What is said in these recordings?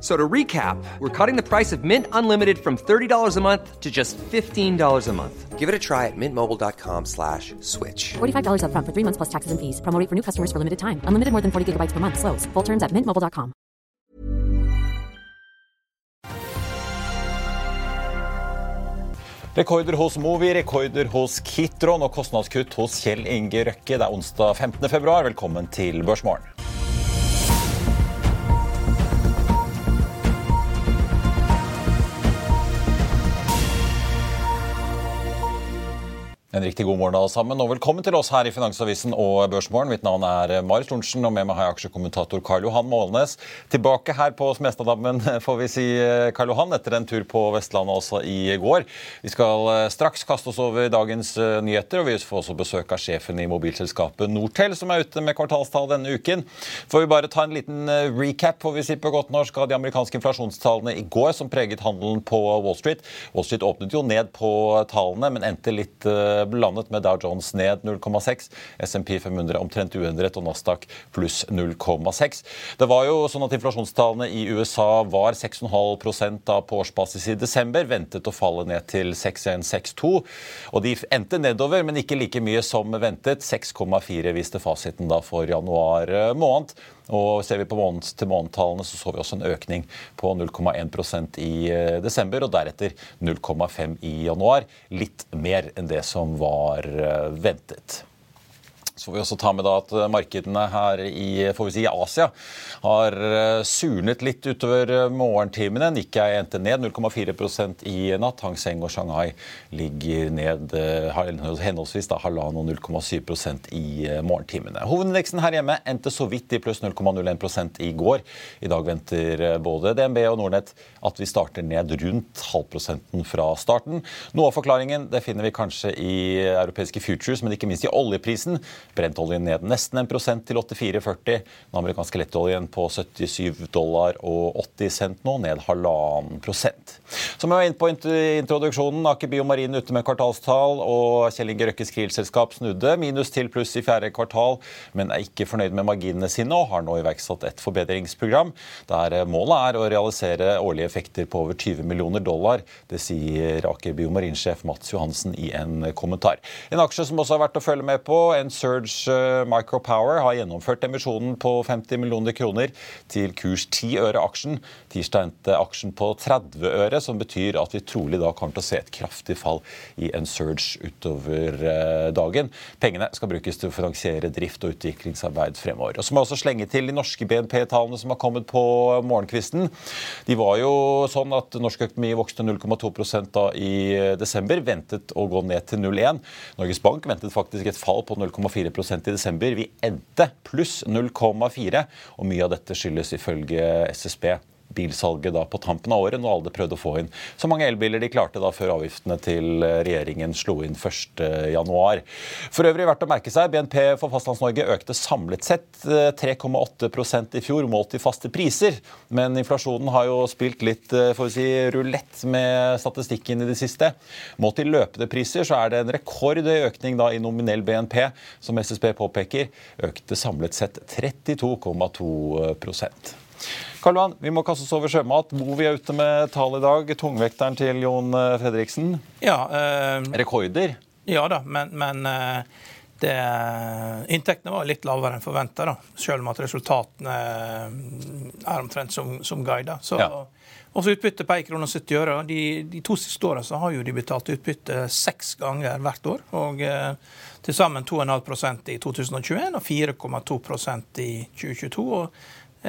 So to recap, we're cutting the price of Mint Unlimited from $30 a month to just $15 a month. Give it a try at mintmobile.com slash switch. $45 upfront for three months plus taxes and fees. Promo rate for new customers for limited time. Unlimited more than 40 gigabytes per month. Slows. Full terms at mintmobile.com. Rekorder hos Movi, rekorder hos Kitron og kostnadskutt hos Kjell Inge Røkke. Det er onsdag 15. februar. Velkommen til Børsmorgen. En riktig god morgen alle sammen, og velkommen til oss her i Finansavisen og Børsmorgen. Mitt navn er Marit Thorensen, og med meg har jeg aksjekommentator Karl Johan Målnes. Tilbake her på Smestadammen, får vi si, Karl Johan, etter en tur på Vestlandet også i går. Vi skal eh, straks kaste oss over dagens eh, nyheter, og vi får også besøk av sjefen i mobilselskapet Nortel, som er ute med kvartalstall denne uken. Får vi bare ta en liten eh, recap, får vi si på godt norsk, av de amerikanske inflasjonstallene i går, som preget handelen på Wall Street. Wall Street åpnet jo ned på tallene, men endte litt landet med Dow Jones ned 0,6, SMP 500 omtrent uendret og Nasdaq pluss 0,6. Det var jo sånn at Inflasjonstallene i USA var 6,5 da på årsbasis i desember, ventet å falle ned til 6,162. Og de endte nedover, men ikke like mye som ventet. 6,4 viste fasiten da for januar eh, måned. Og Ser vi på måned-til-måned-tallene, så så vi også en økning på 0,1% i eh, desember, og deretter 0,5 i januar. Litt mer enn det som var eh, ventet. Så får vi også ta med da at markedene her i får vi si, Asia har eh, surnet litt utover eh, morgentimene. Nikkei endte ned 0,4% i natt. Hang Seng og Shanghai ligger ned eh, henholdsvis da halvannen og 0,7% i morgentimene. Hovedindeksen her hjemme endte så vidt i pluss 0,01 i går. I dag venter både DNB og Nordnett at vi starter ned rundt halvprosenten fra starten. Noe av forklaringen det finner vi kanskje i europeiske futures, men ikke minst i oljeprisen. Brentoljen ned nesten en prosent til 84,40. Den amerikanske lettoljen på 77 dollar og 80 cent nå, ned halvannen prosent. Som jeg var inne på introduksjonen, Aker Biomarin ute med kvartalstall, og Kjell Inge Røkkes Kriel-selskap snudde minus til pluss i fjerde kvartal, men er ikke fornøyd med marginene sine og har nå iverksatt et forbedringsprogram der målet er å realisere årlige effekter på over 20 millioner dollar. Det sier Aker Biomarin-sjef Mats Johansen i en kommentar. En aksje som også har vært å følge med på, en Surge Surge Micropower har gjennomført emisjonen på 50 millioner kroner til kurs 10 øre aksjen. Tirsdag endte aksjen på 30 øre, som betyr at vi trolig da kommer til å se et kraftig fall i en Surge utover eh, dagen. Pengene skal brukes til å finansiere drift og utviklingsarbeid fremover. Og så må jeg også slenge til de norske BNP-tallene som har kommet på morgenkvisten. De var jo sånn at norsk økonomi vokste 0,2 da i desember, ventet å gå ned til 0,1. Norges Bank ventet faktisk et fall på 0,4 i desember. Vi endte pluss 0,4, og mye av dette skyldes ifølge SSB bilsalget da på tampen av året, når alle prøvde å få inn så mange elbiler de klarte da før avgiftene til regjeringen slo inn 1.1. For øvrig verdt å merke seg, BNP for Fastlands-Norge økte samlet sett 3,8 eh, i fjor, målt i faste priser. Men inflasjonen har jo spilt litt får vi si, rulett med statistikken i det siste. Målt i løpende priser så er det en rekordhøy økning da i nominell BNP, som SSB påpeker, økte samlet sett 32,2 Karl Johan, vi må kaste oss over sjømat. Movi er ute med tall i dag. Tungvekteren til Jon eh, Fredriksen. Ja, øh, Rekorder? Ja da, men, men eh, det, inntektene var litt lavere enn forventa, selv om at resultatene er omtrent som, som guida. Så, ja. Også utbytte på 1 krone og 70 øre. De, de, to siste åra har jo de betalt utbytte seks ganger hvert år. og eh, Til sammen 2,5 i 2021 og 4,2% i 2022. og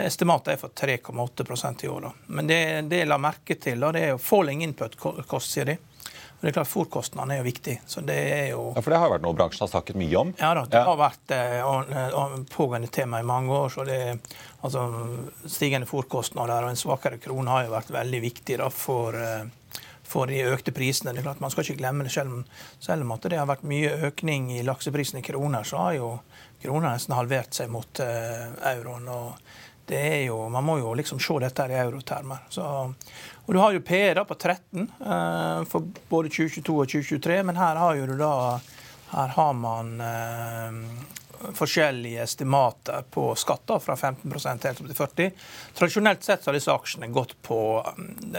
Estimatet er for 3,8% i år. Da. Men det, det jeg la merke til, da, det er jo falling input cost, sier de. Og det er klart Fôrkostnadene er jo viktig. så det er jo... Ja, For det har vært noe bransjen har snakket mye om? Ja da, det ja. har vært eh, pågående tema i mange år. så det altså Stigende fôrkostnader og en svakere krone har jo vært veldig viktig da, for, eh, for de økte prisene. Det er klart Man skal ikke glemme det, selv om, selv om at det har vært mye økning i lakseprisen i kroner, så har jo krona nesten halvert seg mot eh, euroen. og det er jo, Man må jo liksom se dette i eurotermer. Så, og Du har jo PE da på 13 eh, for både 2022 og 2023, men her har jo du da her har man eh, forskjellige estimater på skatter, fra 15 helt til 40 Tradisjonelt sett så har disse aksjene gått på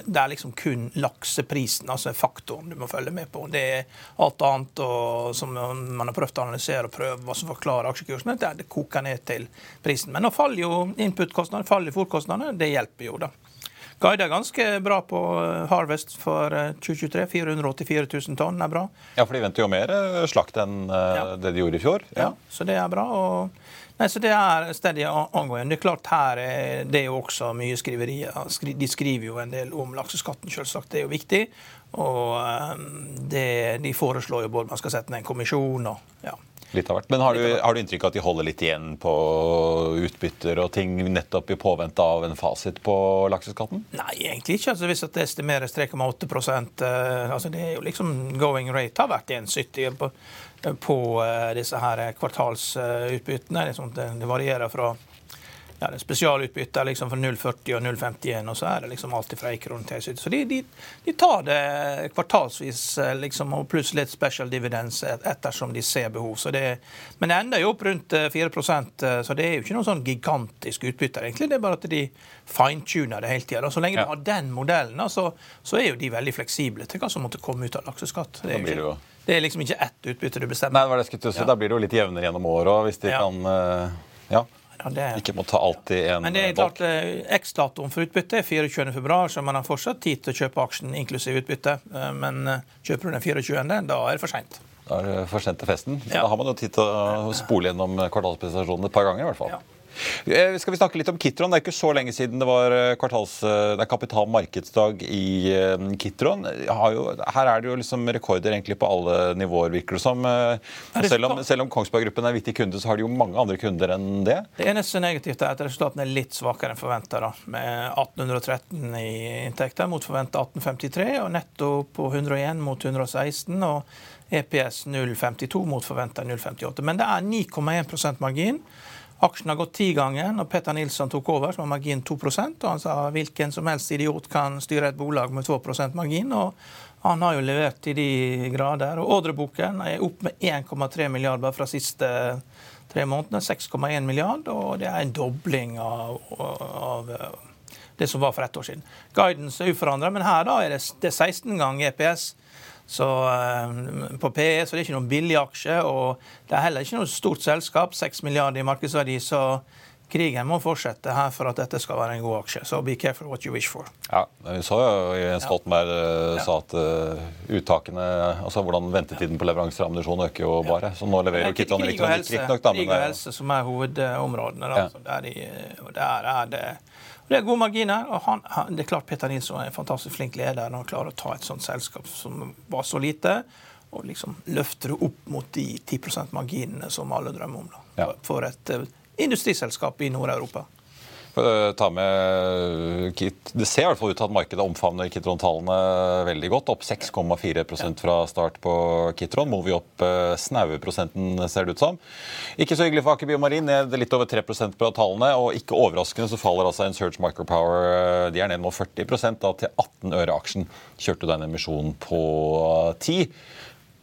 Det er liksom kun lakseprisen, altså faktoren du må følge med på. Det er alt annet og, som man har prøvd å analysere og prøve hva som forklarer aksjekursene. Det, det koker ned til prisen. Men nå faller jo input-kostnadene, faller fòrkostnadene. Det hjelper jo, da. Guida ganske bra på eh, Harvest for 2023. 484 000 tonn er bra. Ja, for de venter jo mer eh, slakt enn eh, ja. det de gjorde i fjor. Ja, ja så det er bra. Og, nei, så det er stedet angående. Det er klart her er det jo også mye skriverier. De skriver jo en del om lakseskatten, selvsagt. Det er jo viktig. Og det, de foreslår jo både man skal sette ned en kommisjon og ja. Litt av hvert. Men har du, har du inntrykk av at de holder litt igjen på utbytter og ting nettopp i påvente av en fasit på lakseskatten? Nei, egentlig ikke. Altså, hvis det estimeres 3,8% eh, altså Det er jo liksom going rate har vært 1,70 på, på uh, disse her kvartalsutbyttene. Det, det varierer fra ja, det er spesialutbytte liksom fra 0,40 og 0,51, og så er det liksom alltid fra 1 krone til 70. Så de, de, de, tar det kvartalsvis, eh, liksom, og pluss litt special dividends ettersom de ser behov. Så det, men det ender jo opp rundt 4 eh, eh, så det er jo ikke noe sånn gigantisk utbytte. egentlig. Det er bare at de fine-tuner det hele tida. Så lenge ja. du har den modellen, så, så, er jo de veldig fleksible til hva som måtte komme ut av lakseskatt. Det er, ikke, det er liksom ikke ett utbytte du bestemmer. Nei, det var det jeg skulle si. Ja. Da blir det jo litt jevnere gjennom året òg, hvis de ja. kan ja. Ja, det... Ikke må ta alltid en Men det er klart, eh, X-datoen for utbytte er 24.2, så man har fortsatt tid til å kjøpe aksjen inklusiv utbytte. Eh, men eh, kjøper du den 24., da er det for seint. Da er det for sent til festen. Ja. Da har man jo tid til å spole gjennom kvartalspresentasjonen et par ganger. i hvert fall. Ja. Eh, skal vi snakke litt om Kitron? Det er ikke så lenge siden det var eh, kvartals, eh, det er kapitalmarkedsdag i Kitron. her er det jo liksom rekorder egentlig på alle nivåer, virker det som. Selv om, selv om Kongsberg Gruppen er viktig kunde, så har de jo mange andre kunder enn det. Det eneste negativt er at resultatene er litt svakere enn forventa. Med 1813 i inntekter mot forventa 1853, og netto på 101 mot 116. og EPS 0,52 mot forventa 0,58. Men det er 9,1% margin. Aksjen har gått ti ganger når Petter Nilsson tok over, som var margin 2 og Han sa hvilken som helst idiot kan styre et bolag med 2% margin. og Han har jo levert i de grader. og Ordreboken er opp med 1,3 milliarder fra siste tre månedene. 6,1 milliard, og det er en dobling av, av, det som var for ett år siden. Guidance er uforandra, men her da er det, det 16 ganger EPS. Så, eh, på PE så det er ikke noen billig aksje, og det er heller ikke noe stort selskap. 6 milliarder i markedsverdi. så krigen må fortsette her for at dette skal være en god aksje. Så be careful what you wish for. Ja, Vi så jo Jens Stoltenberg eh, ja. sa at uh, uttakene, altså hvordan ventetiden på leveranser av ammunisjon øker jo bare. Så nå leverer jo Kitron elektronikk riktignok. Krig og helse som er hovedområdene. Da. Ja. Der, i, der er det det er gode marginer. og han, han, det er klart Peter Nilsson er en fantastisk flink leder når han klarer å ta et sånt selskap som var så lite, og liksom løfte det opp mot de 10% marginene som alle drømmer om. Da, ja. For et uh, industriselskap i Nord-Europa. Eh, ta med Kit. Det ser i hvert fall ut til at markedet omfavner Kitron-tallene veldig godt. Opp 6,4% fra start på Kitron. Movi opp eh, snaue prosenten, ser det ut som. Ikke så hyggelig for Aker Biomarin, ned litt over 3% på tallene. Og ikke overraskende så faller altså en Surge Micropower eh, de er ned nå 40% da, til 18 øre aksjen. Kjørte du emisjonen på 10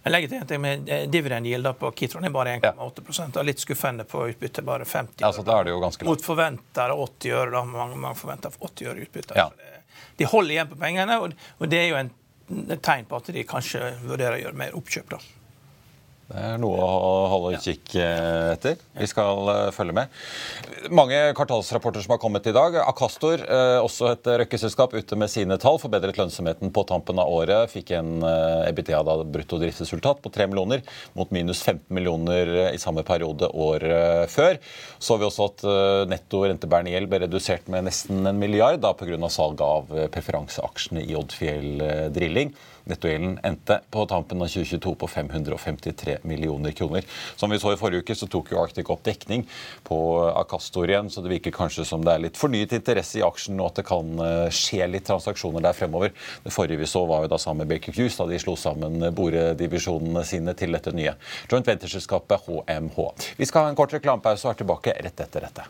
jeg legger til en ting med dividend yield på Kitron er bare 1,8% ja. Litt skuffende på utbytte, bare 50 ja, så da er det jo ganske Mot forventer 80 øre. da Mange, mange forventer 80 øre utbytte. Ja. de holder igjen på pengene, og, det er jo en, et tegn på at de kanskje vurderer å gjøre mer oppkjøp. da. Det er noe å holde utkikk eh, etter. Vi skal uh, følge med. Mange kvartalsrapporter som har kommet i dag. Akastor, uh, også et røkkeselskap, ute med sine tall. Forbedret lønnsomheten på tampen av året. Fikk en EBITDA, da, brutto driftsresultat, på 3 millioner mot minus 15 millioner i samme periode året før. Så vi også at netto rentebærende gjeld ble redusert med nesten en milliard pga. salg av preferanseaksjene i Oddfjell Drilling. Nettogjelden endte på tampen av 2022 på 553 millioner kroner. Som vi så i forrige uke, så tok jo Arctic opp dekning på Acastor igjen, så det virker kanskje som det er litt fornyet interesse i aksjen, og at det kan eh, skje litt transaksjoner der fremover. Det forrige vi så, var jo da sammen med Baker Hughes, da de slo sammen boredivisjonene sine til dette nye joint venture-selskapet HMH. Vi skal ha en kort reklamepause og er tilbake rett etter dette.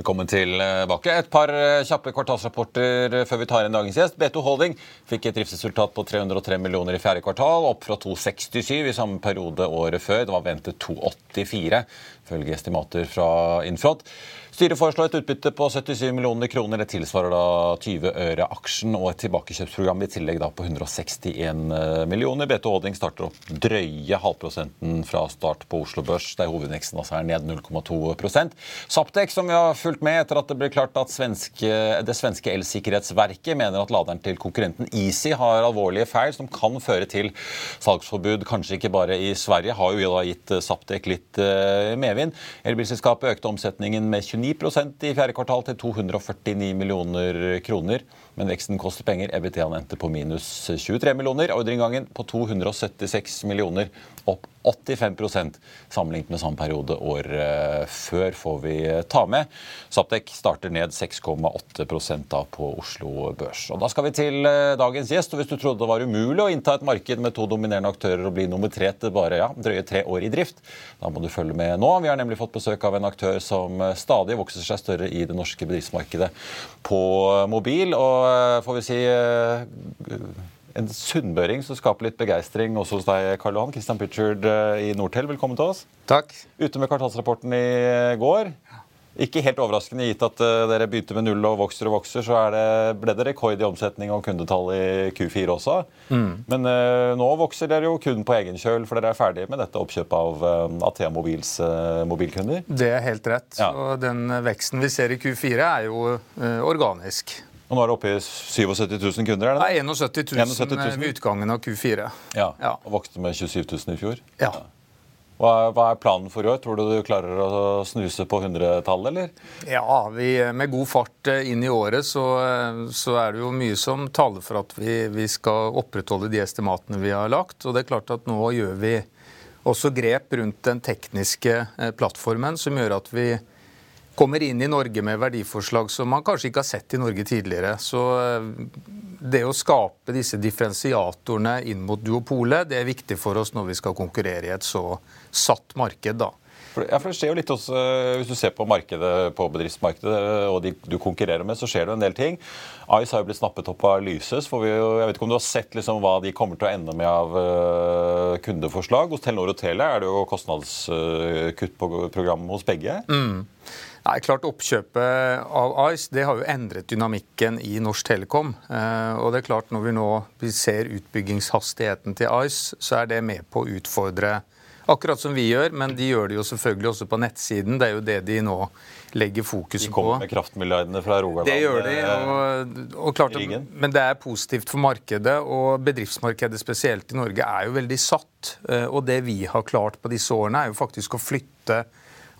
Velkommen tilbake. Et par eh, kjappe kvartalsrapporter før vi tar inn dagens gjest. B2 Holding fikk et driftsresultat på 303 millioner i fjerde kvartal, opp fra 267 i samme periode året før. Det var ventet 284, ifølge estimater fra Infrod. Styret foreslår et utbytte på 77 millioner kroner. Det tilsvarer da 20 øre aksjen og et tilbakekjøpsprogram i tillegg da på 161 eh, millioner. BT Holding starter opp drøye halvprosenten fra start på Oslo Børs, der hovedveksten altså er ned 0,2% Saptek, som vi har fulgt med etter at det ble klart at svenske, det svenske elsikkerhetsverket mener at laderen til konkurrenten Easy har alvorlige feil som kan føre til salgsforbud, kanskje ikke bare i Sverige, har jo da gitt Saptek litt uh, medvind. Elbilselskapet økte omsetningen med 29 i fjerde kvartal til 249 millioner kroner. Men veksten koster penger. EBT-en endte på minus 23 millioner. Ordreinngangen på 276 millioner, opp 85% sammenlignet med samme periode året eh, før, får vi ta med. Saptek starter ned 6,8% på Oslo Børs. Og Da skal vi til eh, dagens gjest. og Hvis du trodde det var umulig å innta et marked med to dominerende aktører og bli nummer tre til bare ja, drøye tre år i drift, da må du følge med nå. Vi har nemlig fått besøk av en aktør som eh, stadig vokser seg større i det norske bedriftsmarkedet på mobil. og får vi si en sunnmøring som skaper litt begeistring også hos deg, Karl Johan. Christian Pitchard eh, i Nortel, velkommen til oss. Takk. Ute med kvartalsrapporten i går. Ikke helt overraskende gitt at uh, dere begynte med null og vokser og vokser, så det, ble det rekord i omsetning og kundetall i Q4 også. Mm. Men uh, nå vokser dere jo kun på egen kjøl, for dere er ferdige med dette oppkjøpet av uh, Athea Mobils mobilkunder? Det er helt rett. Ja. Og den veksten vi ser i Q4, er jo organisk. Og nå er det oppe i 77 000 kunder? er det? Nei, 71 000, 71 000. ved utgangen av Q4. Ja, ja. Og vokste med 27 000 i fjor? Ja. Hva, hva, er planen for i år? Tror du du klarer å snuse på hundretallet, eller? Ja, vi, med god fart eh, inn i året så, eh, så, er det jo mye som taler for at vi, vi, skal opprettholde de estimatene vi har lagt. Og det er klart at nå gjør vi også grep rundt den tekniske eh, plattformen som gjør at vi kommer inn i Norge med verdiforslag som man kanskje ikke har sett i Norge tidligere. Så eh, det å skape disse differensiatorene inn mot duopolet, det er viktig for oss når vi skal konkurrere i et så satt marked. da. Ja, for det skjer jo litt også, eh, Hvis du ser på markedet, på bedriftsmarkedet og de du konkurrerer med, så skjer det en del ting. Ice har jo blitt snappet opp av Lyses. for vi, jeg vet ikke om du har sett liksom hva de kommer til å ende med av kundeforslag. Hos Telenor og Telia er det jo kostnadskutt på programmet hos begge. Mm. Nei, klart Oppkjøpet av Ice det har jo endret dynamikken i Norsk Telekom. Eh, og det er klart Når vi nå ser utbyggingshastigheten til Ice, så er det med på å utfordre akkurat som vi gjør. Men de gjør det jo selvfølgelig også på nettsiden. Det er jo det de nå legger fokus på. De kommer på. med kraftmilliardene fra Rogaland. Det gjør de. Og, og klart, men det er positivt for markedet. Og bedriftsmarkedet spesielt i Norge er jo veldig satt. Eh, og det vi har klart på disse årene, er jo faktisk å flytte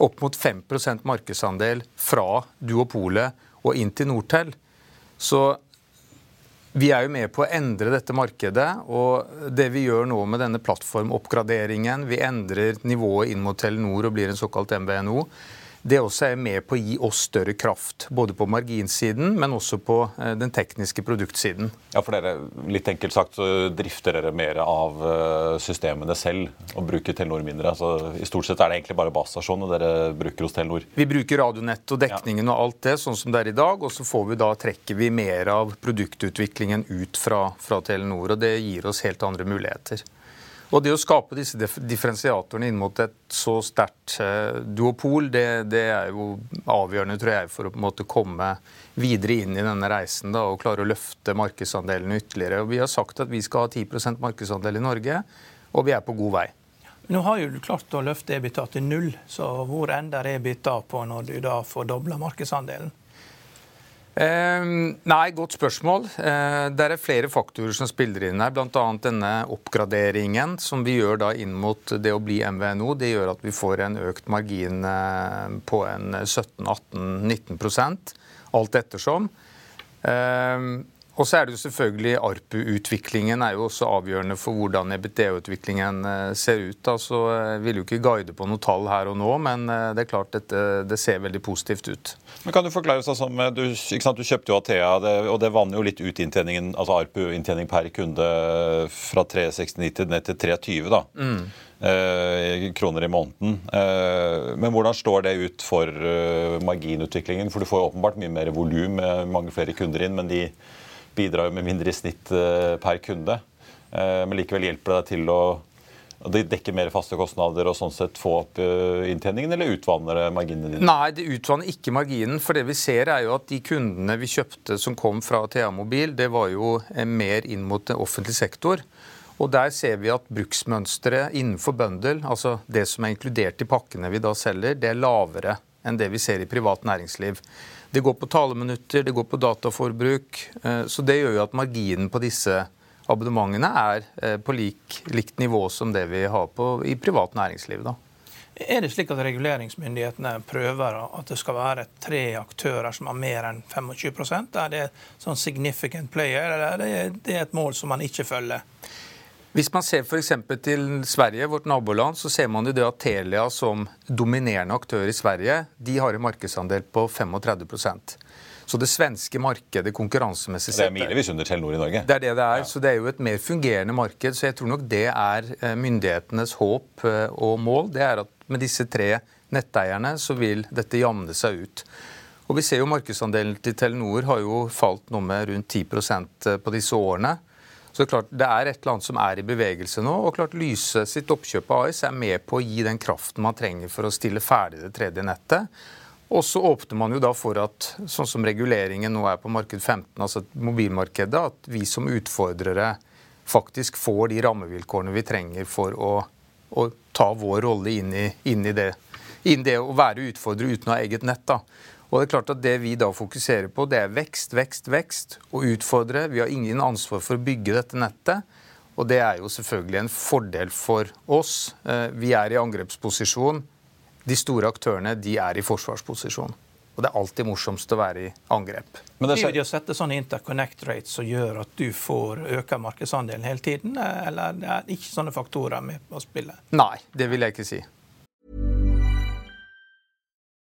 opp mot 5% markedsandel fra duopolet og inn til Nortel. Så vi er jo med på å endre dette markedet. Og det vi gjør nå med denne plattformoppgraderingen, vi endrer nivået inn mot Telenor og blir en såkalt MVNO. Det også er med på å gi oss større kraft. Både på marginsiden, men også på eh, den tekniske produktsiden. Ja, for dere, litt enkelt sagt, så drifter dere mer av eh, systemene selv og bruker Telenor mindre. Altså, I stort sett er det egentlig bare basestasjonen dere bruker hos Telenor? Vi bruker radionett og dekningen ja. og alt det, sånn som det er i dag. Og så får vi da, trekker vi mer av produktutviklingen ut fra, fra Telenor. Og det gir oss helt andre muligheter. Og det å skape disse differensiatorene inn mot et så sterkt eh, duopol, det, det, er jo avgjørende tror jeg, for å på en måte komme videre inn i denne reisen da, og klare å løfte markedsandelene ytterligere. Og Vi har sagt at vi skal ha 10% markedsandel i Norge, og vi er på god vei. Nå har jo du klart å løfte EBITA til null, så hvor ender EBITA på når du da får dobla markedsandelen? Eh, nei, godt spørsmål. Eh, det er flere faktorer som spiller inn her. Bl.a. denne oppgraderingen som vi gjør da inn mot det å bli MVNO. Det gjør at vi får en økt margin eh, på en 17-18-19% alt ettersom. Eh, og så er det jo selvfølgelig ARPU-utviklingen er jo også avgjørende for hvordan EBT-utviklingen eh, ser ut. Altså, jeg vil jo ikke guide på noe tall her og nå, men eh, det er klart dette, det ser veldig positivt ut. Men kan Du forklare sånn som, du, du kjøpte jo Athea, det, og det vanner jo litt ut inntjeningen, altså ARPU-inntjening per kunde fra 369 ned til 320. da. Mm. Eh, kroner i måneden. Eh, men hvordan står det ut for eh, marginutviklingen? For du får jo åpenbart mye mer volum med mange flere kunder inn, men de bidrar jo med mindre i snitt eh, per kunde. Eh, men likevel hjelper det deg til å det dekker mer faste kostnader og sånn sett få opp eh, inntjeningen, eller utvanner det marginene dine? Nei, det utvanner ikke marginen. For det vi ser er jo at de kundene vi kjøpte som kom fra TA Mobil, det var jo mer inn mot offentlig sektor. Og der ser vi at bruksmønsteret innenfor bøndel, altså det som er inkludert i pakkene vi da selger, det er lavere enn det vi ser i privat næringsliv. Det går på taleminutter, det går på dataforbruk. Eh, så det gjør jo at marginen på disse abonnementene er eh, på lik, likt nivå som det vi har på, i privat næringsliv. da. Er det slik at reguleringsmyndighetene prøver at det skal være tre aktører som har mer enn 25% Er det sånn significant player, eller er det et mål som man ikke følger? Hvis man ser f.eks. til Sverige, vårt naboland, så ser man jo det at Telia som dominerende aktør i Sverige, de har en markedsandel på 35% så det svenske markedet konkurransemessig sett Det er milevis under Telenor i Norge? Det er det det er. Ja. Så det er jo et mer fungerende marked. Så jeg tror nok det er eh, myndighetenes håp eh, og mål. Det er at med disse tre netteierne så vil dette jamne seg ut. Og vi ser jo Markedsandelen til Telenor har jo falt noe med rundt 10 eh, på disse årene. Så klart, det er et eller annet som er i bevegelse nå. og klart Lyse sitt oppkjøp av AIS er med på å gi den kraften man trenger for å stille ferdig det tredje nettet. Og så åpner man jo da for at, sånn som reguleringen nå er på marked 15, altså mobilmarkedet, at vi som utfordrere faktisk får de rammevilkårene vi trenger for å, å ta vår rolle inn i, inn i det, inn det å være utfordrer uten å ha eget nett. da. Og Det er klart at det vi da fokuserer på, det er vekst, vekst, vekst. Og utfordre. Vi har ingen ansvar for å bygge dette nettet. Og det er jo selvfølgelig en fordel for oss. Eh, vi er i angrepsposisjon. De store aktørene de er i forsvarsposisjon. Og det er alltid morsomst å være i angrep. Men det er det å sette sånne interconnect rates som gjør at du får øke markedsandelen hele tiden, eller det er ikke sånne faktorer med på å spille? Nei, det vil jeg ikke si.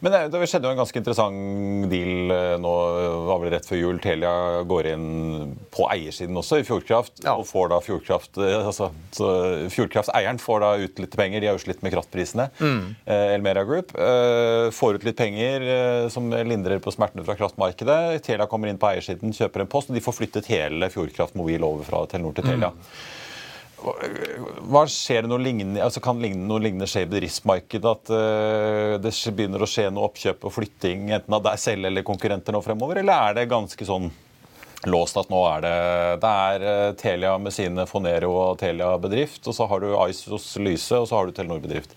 Men det, det skjedde jo en ganske interessant deal eh, nå, var vel rett før jul. Telia går inn på eiersiden også i Fjordkraft. Ja. og får da Fjordkraft, eh, altså, så Fjordkrafteieren får da ut litt penger. De har jo slitt med kraftprisene. Eh, Elmera Group eh, får ut litt penger eh, som lindrer på smertene fra kraftmarkedet. Telia kommer inn på eiersiden, kjøper en post, og de får flyttet hele Fjordkraft Mobil over fra Telenor til Telia. Hva skjer noe lignende, altså Kan noe lignende skje i bedriftsmarkedet? At uh, det begynner å skje noe oppkjøp og flytting enten av deg selv eller konkurrenter nå fremover? Eller er det ganske sånn låst at nå er det Det er eh, Telia med sine Fonero og Telia bedrift, og så har du Isos Lyse, og så har du Telenor bedrift.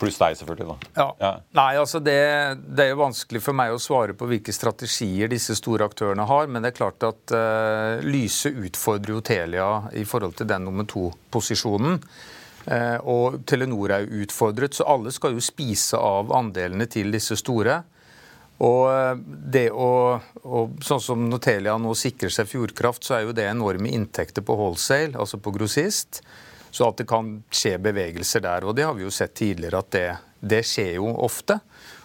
Pluss deg, selvfølgelig. da. Ja. Ja. Nei, altså det, det er jo vanskelig for meg å svare på hvilke strategier disse store aktørene har, men det er klart at uh, Lyse utfordrer jo Telia i forhold til den nummer to-posisjonen. Uh, og Telenor er jo utfordret, så alle skal jo spise av andelene til disse store. Og eh, det å, og sånn som Notelia nå sikrer seg Fjordkraft, så er jo det enorme inntekter på wholesale, altså på grossist. Så at det kan skje bevegelser der. Og det har vi jo sett tidligere at det, det skjer jo ofte.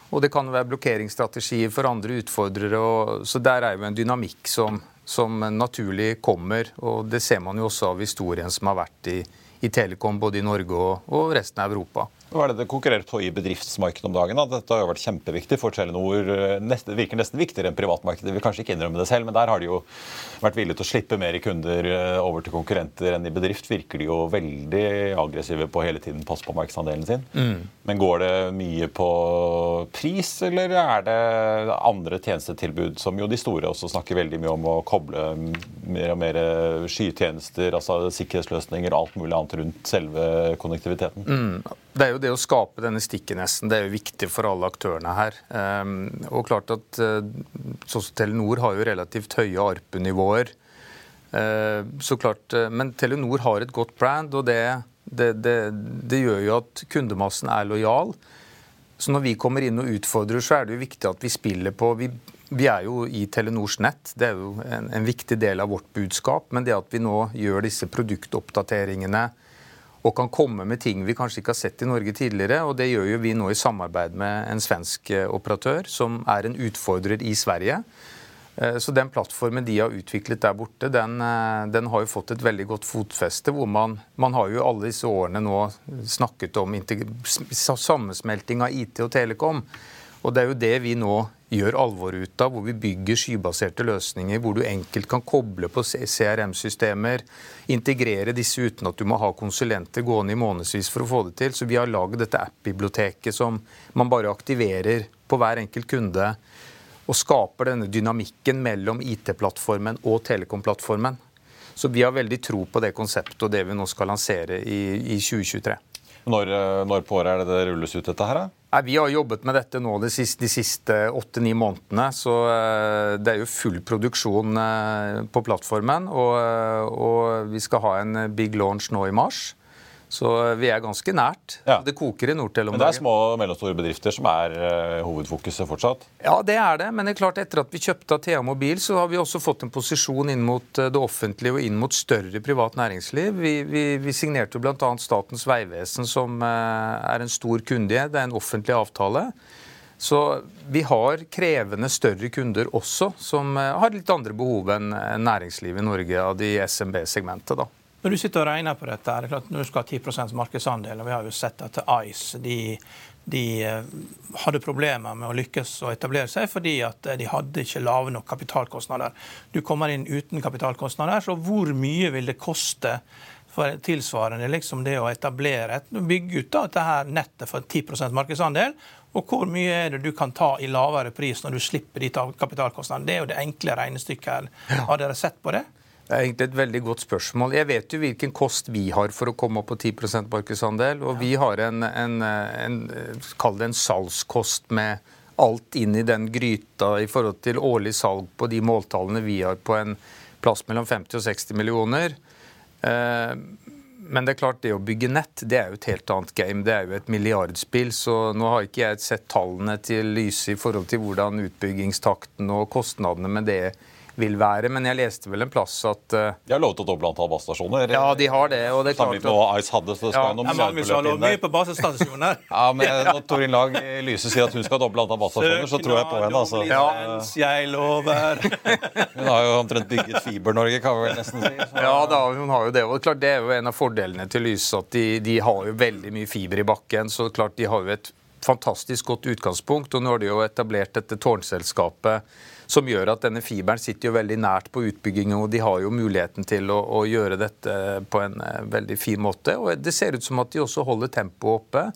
Og det kan være blokkeringsstrategier for andre utfordrere. Og, så der er jo en dynamikk som, som naturlig kommer. Og det ser man jo også av historien som har vært i, i Telekom, både i Norge og, og resten av Europa. Hva er det det konkurrerer på i bedriftsmarkedet om dagen? Da? Dette har jo vært kjempeviktig for Telenor. Det virker nesten viktigere enn privatmarkedet. De vil kanskje ikke innrømme det selv, men der har de jo vært villige til å slippe mer kunder eh, over til konkurrenter enn i bedrift. Virker de jo veldig aggressive på hele tiden passe på markedsandelen sin. Men går det mye på pris, eller er det andre tjenestetilbud som jo de store også snakker veldig mye om å koble mer og mer skytjenester, altså sikkerhetsløsninger og alt mulig annet rundt selve konnektiviteten? Det er jo det å skape denne stikkenessen Det er jo viktig for alle aktørene her. Ehm, og klart at eh, Telenor har jo relativt høye ARPU-nivåer. Eh, så klart, eh, Men Telenor har et godt brand, og det, det, det, det gjør jo at kundemassen er lojal. Så når vi kommer inn og utfordrer, så er det jo viktig at vi spiller på Vi, vi er jo i Telenors nett, det er jo en, en viktig del av vårt budskap. Men det at vi nå gjør disse produktoppdateringene og kan komme med ting vi kanskje ikke har sett i Norge tidligere. Og det gjør jo vi nå i samarbeid med en svensk eh, operatør, som er en utfordrer i Sverige. Eh, Så den plattformen de har utviklet der borte, den, eh, den har jo fått et veldig godt fotfeste. hvor man, man har jo alle disse årene nå snakket om sammensmelting av IT og telekom. Og det er jo det vi nå gjør alvor ut av, hvor vi bygger skybaserte løsninger, hvor du enkelt kan koble på CRM-systemer, integrere disse uten at du må ha konsulenter gående i månedsvis for å få det til. Så vi har laget dette app-biblioteket som man bare aktiverer på hver enkelt kunde og skaper denne dynamikken mellom IT-plattformen og Telekom-plattformen. Så vi har veldig tro på det konseptet og det vi nå skal lansere i, i 2023. Når, eh, når på året er det det rulles ut dette her? Nei, Vi har jobbet med dette nå de siste, åtte-ni månedene. Så eh, det er jo full produksjon eh, på plattformen. Og, og vi skal ha en big launch nå i mars. Så eh, vi er ganske nært. Ja. Det koker i Nordtel om Men det er små og mellomstore bedrifter som er uh, hovedfokuset fortsatt? Ja, det er det. Men det er klart etter at vi kjøpte Athea Mobil, så har vi også fått en posisjon inn mot eh, det offentlige og inn mot større privat næringsliv. Vi, vi, vi signerte jo bl.a. Statens vegvesen, som uh, er en stor kunde. Det er en offentlig avtale. Så vi har krevende større kunder også, som uh, har litt andre behov enn næringslivet i Norge av de SMB-segmentet. da. Når du sitter og regner på dette, er det klart når du skal ha 10 markedsandel, og vi har jo sett at Ice de, de eh, hadde problemer med å lykkes å etablere seg fordi at eh, de hadde ikke lave nok kapitalkostnader. Du kommer inn uten kapitalkostnader, så hvor mye vil det koste for tilsvarende liksom det å etablere et, bygge ut da, dette her nettet for 10% markedsandel? Og hvor mye er det du kan ta i lavere pris når du slipper de ta- kapitalkostnadene? Det er jo det enkle regnestykket her. Har dere sett på det? Det er egentlig et veldig godt spørsmål. Jeg vet jo hvilken kost vi har for å komme opp på 10% markedsandel. Og vi har en, en, en, kall det en salgskost med alt inn i den gryta i forhold til årlig salg på de måltallene vi har på en plass mellom 50 og 60 millioner. Eh, men det er klart, det å bygge nett det er jo et helt annet game. Det er jo et milliardspill. Så nå har ikke jeg sett tallene til Lyse i forhold til hvordan utbyggingstakten og kostnadene med det vil være. Men jeg leste vel en plass at uh, De har lovet å doble antall basestasjoner. Ja, de har det. og det er klart at... Ice hadde, så det skal ja, noen Magnus inn der. mye på basestasjoner. ja, men når Torin Lag Lyse sier at hun skal doble antall basestasjoner, så tror jeg på henne. Altså. Ja. Jeg lover. hun har jo omtrent bygget Fiber-Norge, kan vi vel nesten si. Så. Ja, da, hun har jo det. og klart Det er jo en av fordelene til Lyse at de, de har jo veldig mye fiber i bakken. så klart de har jo et fantastisk godt utgangspunkt. og Nå har de jo etablert dette tårnselskapet som gjør at denne fiberen sitter jo veldig nært på utbyggingen, og de har jo muligheten til å, å gjøre dette på en eh, veldig fin måte. Og det ser ut som at de også holder tempoet oppe.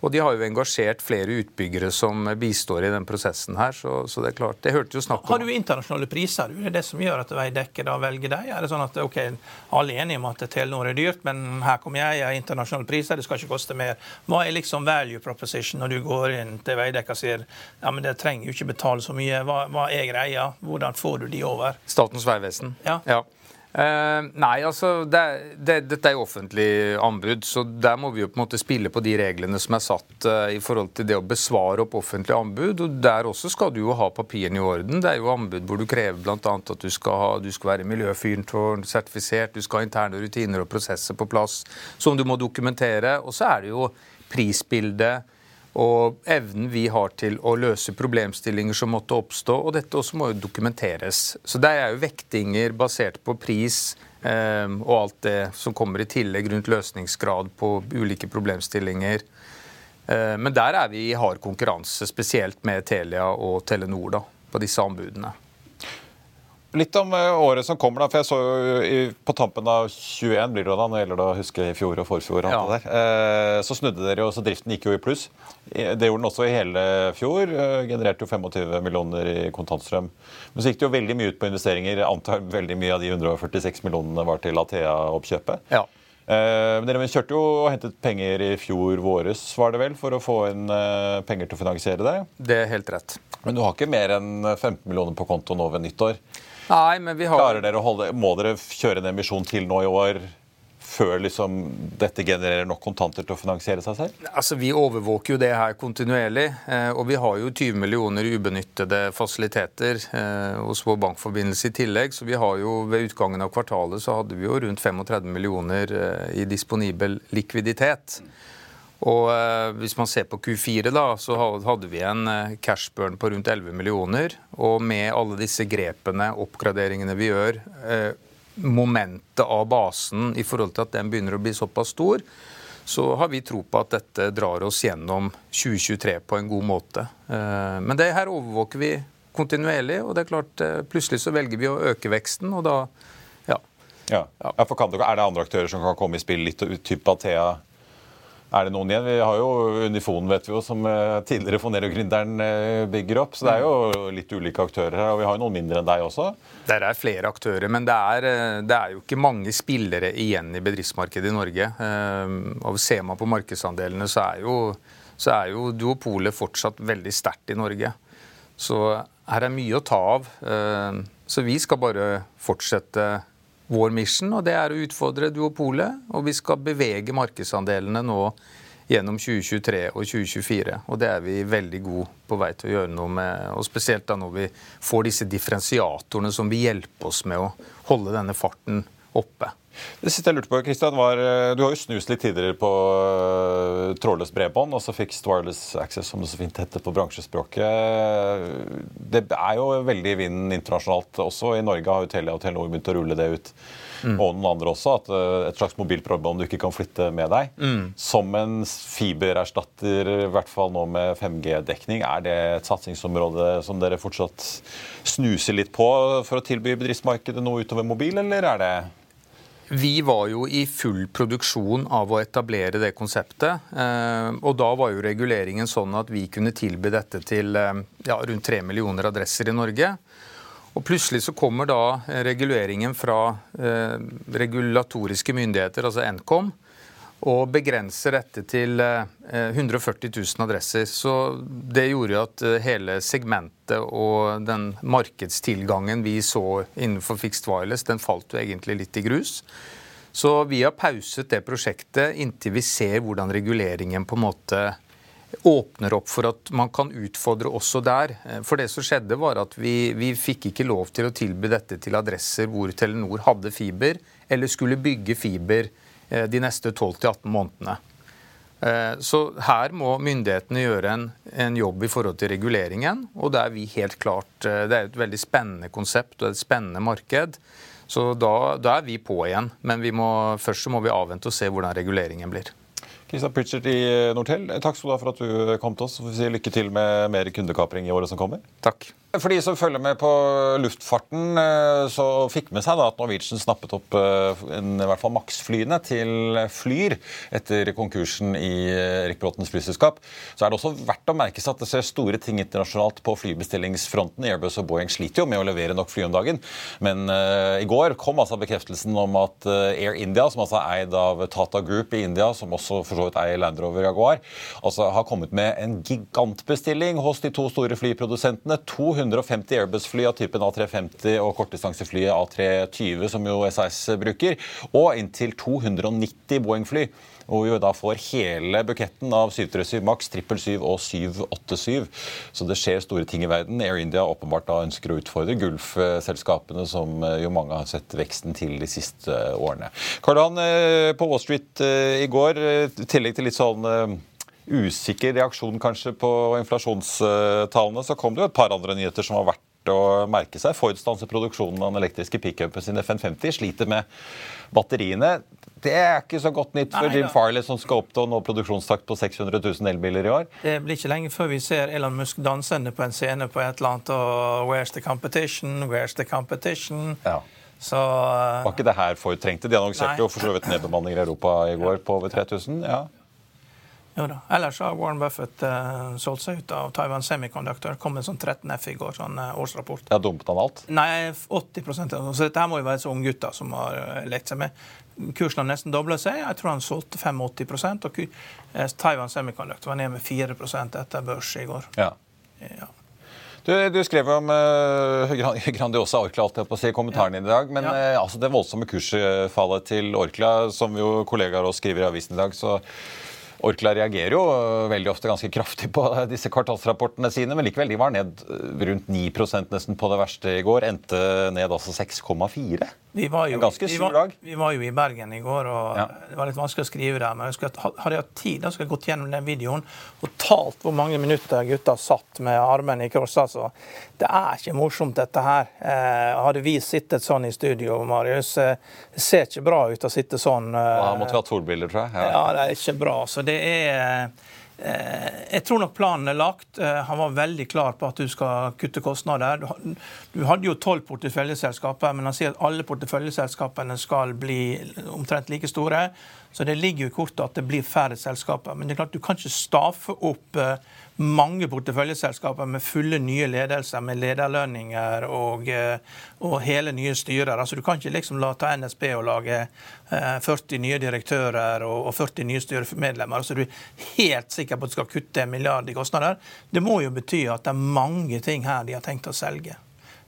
Og de har jo engasjert flere utbyggere som bistår i den prosessen her. Så, så det er klart, det hørte jo snakk om Har du internasjonale priser? Det er det som gjør at Veidekke da velger deg? Er det sånn at ok, alle er enige om at Telenor er dyrt, men her kommer jeg, jeg har internasjonale priser, det skal ikke koste mer. Hva er liksom value proposition når du går inn til Veidekke og sier ja, men det trenger jo ikke betale så mye, hva, hva er greia? Hvordan får du de over? Statens vegvesen? Ja. ja. Uh, nei, altså det, det, Dette er jo offentlig anbud, så der må vi jo på en måte spille på de reglene som er satt uh, i forhold til det å besvare opp offentlige anbud. og Der også skal du jo ha papirene i orden. Det er jo anbud hvor du krever bl.a. at du skal, ha, du skal være miljøfyrtårn-sertifisert, du skal ha interne rutiner og prosesser på plass som du må dokumentere. Og så er det jo prisbildet og evnen vi har til å løse problemstillinger som måtte oppstå. Og dette også må jo dokumenteres. Så det er jo vektinger basert på pris eh, og alt det som kommer i tillegg rundt løsningsgrad på ulike problemstillinger. Eh, men der er vi i hard konkurranse, spesielt med Telia og Telenor da, på disse anbudene. Litt om eh, året som kommer. da, for jeg så jo På tampen av 21 blir det da, når det gjelder å huske i fjor og forfjor, ja. der, eh, så snudde dere jo, så driften gikk jo i pluss. Det gjorde den også i hele fjor. Eh, genererte jo 25 millioner i kontantstrøm. Men så gikk det jo veldig mye ut på investeringer. Jeg antar veldig mye av de 146 millionene var til Athea-oppkjøpet. Ja. Men dere kjørte jo og hentet penger i fjor våres, var det vel, for å få inn penger til å finansiere det? Det er helt rett. Men du har ikke mer enn 15 millioner på konto nå ved nyttår? Nei, men vi har... Klarer dere å holde, Må dere kjøre en emisjon til nå i år før liksom dette genererer nok kontanter til å finansiere seg selv? Altså, Vi overvåker jo det her kontinuerlig. Eh, og vi har jo 20 millioner ubenyttede fasiliteter eh, hos vår bankforbindelse i tillegg. Så vi har jo ved utgangen av kvartalet så hadde vi jo rundt 35 millioner eh, i disponibel likviditet. Og eh, Hvis man ser på Q4, da, så hadde vi en eh, cashburn på rundt 11 millioner. Og med alle disse grepene, oppgraderingene vi gjør, eh, momentet av basen i forhold til at den begynner å bli såpass stor, så har vi tro på at dette drar oss gjennom 2023 på en god måte. Men det her overvåker vi kontinuerlig, og det er klart plutselig så velger vi å øke veksten, og da ja. ja. ja for kan, er det andre aktører som kan komme i spill, litt type Athea? Er det noen igjen? Vi har jo Unifon, vet vi jo, som eh, tidligere Fonero-gründeren eh, bygger opp. Så det er jo litt ulike aktører her. Og vi har jo noen mindre enn deg også. Det er flere aktører, men det er, eh, det er jo ikke mange spillere igjen i bedriftsmarkedet i Norge. Og Ser man på markedsandelene, så er jo, så er jo duopolet fortsatt veldig sterkt i Norge. Så her er mye å ta av. Så vi skal bare fortsette vår mission, og det er å utfordre duopolet. Og vi skal bevege markedsandelene nå gjennom 2023 og 2024. Og det er vi veldig gode på vei til å gjøre noe med. Og spesielt da når vi får disse differensiatorene som vil hjelpe oss med å holde denne farten oppe. Det siste jeg lurte på, Christian, var, eh, Du har jo snust litt tidligere på uh, trådløst bredbånd, og så Fixed Wireless Access, som det så fint heter på bransjespråket. Det er jo veldig i vinden internasjonalt. Også i Norge har jo Telia og Telenor begynt å rulle det ut. Mm. Og noen andre også. at uh, Et slags mobilt bredbånd du ikke kan flytte med deg. Mm. Som en fibererstatter, i hvert fall nå med 5G-dekning. Er det et satsingsområde som dere fortsatt snuser litt på for å tilby bedriftsmarkedet noe utover mobil, eller er det vi var jo i full produksjon av å etablere det konseptet. Eh, og da var jo reguleringen sånn at vi kunne tilby dette til eh, ja, rundt tre millioner adresser i Norge. Og plutselig så kommer da reguleringen fra eh, regulatoriske myndigheter, altså Nkom. Og begrenser dette til 140 000 adresser. Så det gjorde jo at hele segmentet og den markedstilgangen vi så innenfor Fixed Wireless, den falt jo egentlig litt i grus. Så vi har pauset det prosjektet inntil vi ser hvordan reguleringen på en måte åpner opp for at man kan utfordre også der. For det som skjedde var at vi, vi fikk ikke lov til å tilby dette til adresser hvor Telenor hadde fiber, eller skulle bygge fiber eh, de neste 12-18 månedene. Eh, så her må myndighetene gjøre en, en, jobb i forhold til reguleringen. Og det er vi helt klart eh, Det er et veldig spennende konsept og et spennende marked. Så da, da er vi på igjen. Men må, først så må vi avvente og se hvordan reguleringen blir. Kristian Pritchard i Nortel, takk skal du ha for at du kom til oss. Så får vi si lykke til med mer kundekapring i året som kommer. Takk. For de som følger med på luftfarten, eh, så fikk med seg da at Norwegian snappet opp eh, en, i hvert fall maksflyene til Flyr etter konkursen i eh, Erik Bråtens flyselskap. Så er det også verdt å merke seg at det ser store ting internasjonalt på flybestillingsfronten. Airbus og Boeing sliter jo med å levere nok fly om dagen. Men uh, i går kom altså bekreftelsen om at Air India, som altså er eid av Tata Group i India, som også for så vidt eier Land Rover Jaguar, altså har kommet med en gigantbestilling hos de to store flyprodusentene. 200 150 Airbus-fly av typen A350 og kortdistanseflyet A320, som jo SAS bruker, og inntil 290 Boeing-fly. Hvor vi da får hele buketten av 737 Max, 777 og 787. Så det skjer store ting i verden. Air India åpenbart da ønsker å utfordre Gulf-selskapene, som eh, jo mange har sett veksten til de siste eh, årene. Karl Johan, eh, på Wall Street i går, i tillegg til litt sånn usikker reaksjon kanskje på inflasjonstallene, så kom det jo et par andre nyheter som var verdt å merke seg. Ford stanser produksjonen av den elektriske pickupen sin FN50. sliter med batteriene. Det er ikke så godt nytt for Nei, Jim Farley, som skal oppnå nå produksjonstakt på 600 000 elbiler i år. Det blir ikke lenge før vi ser Elon Musk dansende på en scene på et eller annet og Where's the competition? Where's the competition? Ja. Så, Var ikke det her Ford trengte? De annonserte jo for så vidt nedbemanninger i Europa i går på over 3000. ja. Jo da. Ellers har Warren Buffett uh, solgt seg ut av Taiwan Semiconductor. Kom med sånn 13 F i går, sånn uh, årsrapport. Ja, Dumpet han alt? Nei, 80% Så dette her må jo være så unggutter som har uh, lekt seg med. Kursen har nesten dobla seg. Jeg tror han solgte 85% og Taiwan Semiconductor var ned med 4 etter børs i går. Ja. ja. Du, du, skrev om uh, Grandiosa Orkla alt på å si, kommentaren ja. i dag. Men ja. uh, altså det voldsomme kursfallet til Orkla, som jo kollegaer også skriver i avisen i dag, så Orkla reagerer jo veldig ofte ganske kraftig på disse kvartalsrapportene sine, men likevel, de var ned rundt 9% nesten på det verste i går. Endte ned altså 6,4. Vi var, jo, ganske var, dag. Vi, vi var jo i Bergen i går, og ja. det var litt vanskelig å skrive der. Men jeg at, hadde jeg hatt tid, da skulle jeg gått gjennom den videoen og talt hvor mange minutter gutta satt med armene i kross. Altså. Det er ikke morsomt, dette her. Eh, hadde vi sittet sånn i studio, Marius eh, Det ser ikke bra ut å sitte sånn. Eh, ja, måtte ha solbriller, tror jeg. Ja. ja, det er ikke bra. Så det er jeg tror nok planen er lagt. Eh, han var veldig klar på at du skal kutte kostnader. Du hadde jo tolv porteføljeselskaper, men han sier at alle porteføljeselskapene skal bli omtrent like store. Så det ligger jo i kortet at det blir færre selskaper. Men det er klart du kan ikke staffe opp eh, mange porteføljeselskaper med fulle nye ledelser, med lederlønninger og, eh, og, hele nye styrer. Altså, du kan ikke liksom la ta NSB og lage 40 eh, nye direktører og, 40 nye styremedlemmer. Altså, du er helt sikker på at du skal kutte en milliard i kostnader. Det må jo bety at det er mange ting her de har tenkt å selge.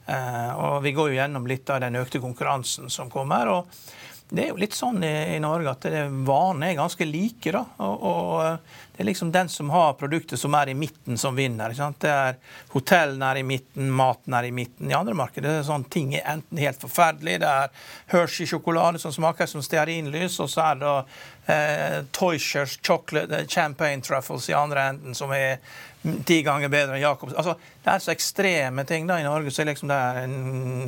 Og Vi går jo gjennom litt av den økte konkurransen som kommer. og det er jo litt sånn i, Norge at vanene er ganske like. da, og, og, Det er liksom den som har produktet som er i midten, som vinner. ikke sant? Det er Hotellene er i midten, maten er i midten. I andre markeder er det sånn ting er enten helt forferdelig, det er Hershey-sjokolade som smaker som stearinlys, og så er det eh, Toyshers chocolate, eh, champagne truffles i andre enden, som er ti ganger bedre enn Jakobs. Altså, det er så ekstreme ting da i Norge. så er liksom det er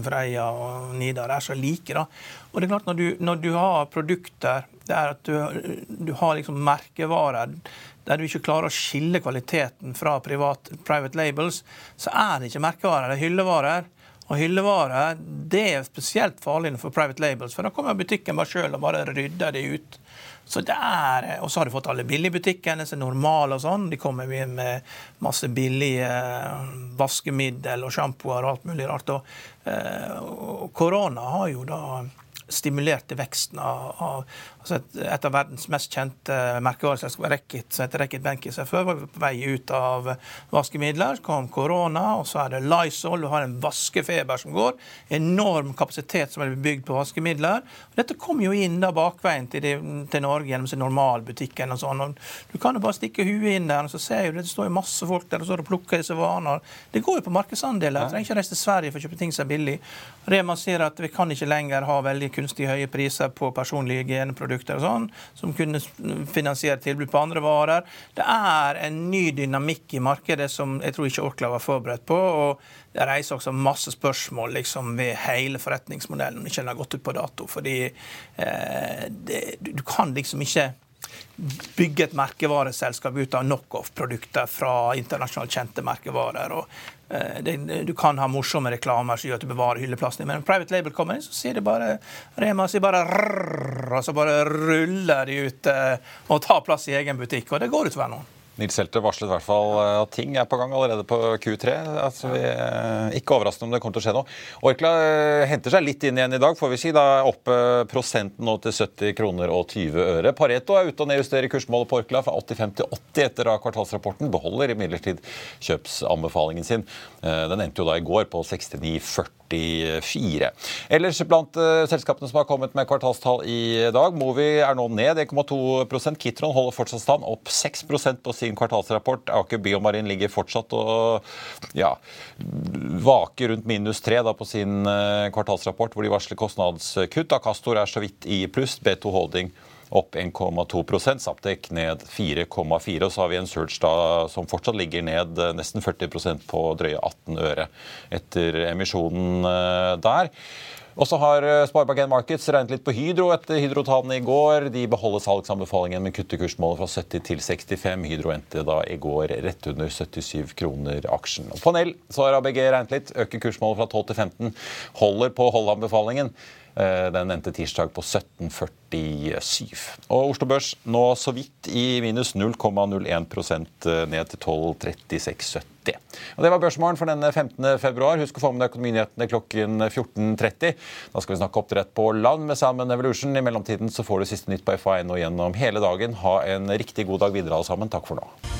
Freia og Nidar er så like. da. Og det er klart Når du, når du har produkter det er at du, du har liksom merkevarer der du ikke klarer å skille kvaliteten fra privat, private labels, så er det ikke merkevarer, det er hyllevarer. Og hyllevarer det er spesielt farlig for private labels, for da kommer butikken bare sjøl og bare rydder det ut. Så det er, Og så har du fått alle billigbutikkene som er normale og sånn. De kommer med masse billige eh, vaskemiddel og sjampoer og alt mulig rart. Og, eh, og korona har jo da stimulert til veksten av, av, altså et, et, av verdens mest kjente merkevareselskap, Reckitt, som heter Reckitt Benkis. før, var vi på vei ut av vaskemidler. Så kom korona, og så er det Lysol. Du har en vaskefeber som går. Enorm kapasitet som er bygd på vaskemidler. Dette kom jo inn da bakveien til, de, til Norge gjennom sin normalbutikken og sånn. Du kan jo bare stikke huet inn der, og så ser du det står jo masse folk der og står og plukker disse varene. Det går jo på markedsandeler. Du trenger ikke reise til Sverige for å kjøpe ting som er billig. Rema sier at vi kan ikke lenger ha veldig kunstig høye priser på personlige hygieneprodukter og sånn, som kunne finansiere tilbud på andre varer. Det er en ny dynamikk i markedet som jeg tror ikke Orkla var forberedt på. og det reiser også masse spørsmål liksom, ved hele forretningsmodellen om ikke har gått ut på dato. Fordi eh, det, du kan liksom ikke bygge et merkevareselskap ut av knockoff-produkter fra internasjonalt kjente merkevarer. og Eh, det, du kan ha morsomme reklamer som gjør at du bevarer hylleplassen. Men en private label kommer inn, så sier det bare Rema sier bare rrr, og så bare ruller de ut eh, og tar plass i egen butikk. Og det går utover noen. Nils Helter varslet i hvert fall eh, at ting er på gang allerede på Q3. Altså, vi, er ikke overraskende om det kommer til å skje noe. Orkla eh, henter seg litt inn igjen i dag, får vi si. Da er oppe prosenten nå til 70 kroner og 20 øre. Pareto er ute og nedjusterer kursmålet på Orkla fra 85 til 80 etter kvartalsrapporten. Beholder imidlertid kjøpsanbefalingen sin. Den endte jo da i går på 69,40. 44. Ellers blant uh, selskapene som har kommet med kvartalstall i dag, Movi er nå ned 1,2% Kitron holder fortsatt stand, opp 6% på sin kvartalsrapport. Aker Biomarin ligger fortsatt og ja, vaker rundt minus 3 da, på sin uh, kvartalsrapport, hvor de varsler kostnadskutt. Akastor er så vidt i pluss. B2 Holding opp 1,2 Saptek ned 4,4 Og så har vi en Surge da, som fortsatt ligger ned eh, nesten 40% på drøye 18 øre etter emisjonen eh, der. Og så har eh, Sparebank1 Markets regnet litt på Hydro etter Hydro-tallene i går. De beholder salgsanbefalingen, men kutter kursmålet fra 70 til 65. Hydro endte da i går rett under 77 kroner aksjen. Og på Nell så har ABG regnet litt, øker kursmålet fra 12 til 15. Holder på å holde anbefalingen. Den endte tirsdag på 17,47. Og Oslo Børs nå så vidt i minus 0,01 eh, ned til 12,36,70. Og Det var børsmålen for denne 15. februar. Husk å få med deg økonominyhetene klokken 14.30. Da skal vi snakke oppdrett på land med Salmon Evolution. I mellomtiden så får du siste nytt på FA1 og gjennom hele dagen. Ha en riktig god dag videre, alle sammen. Takk for nå.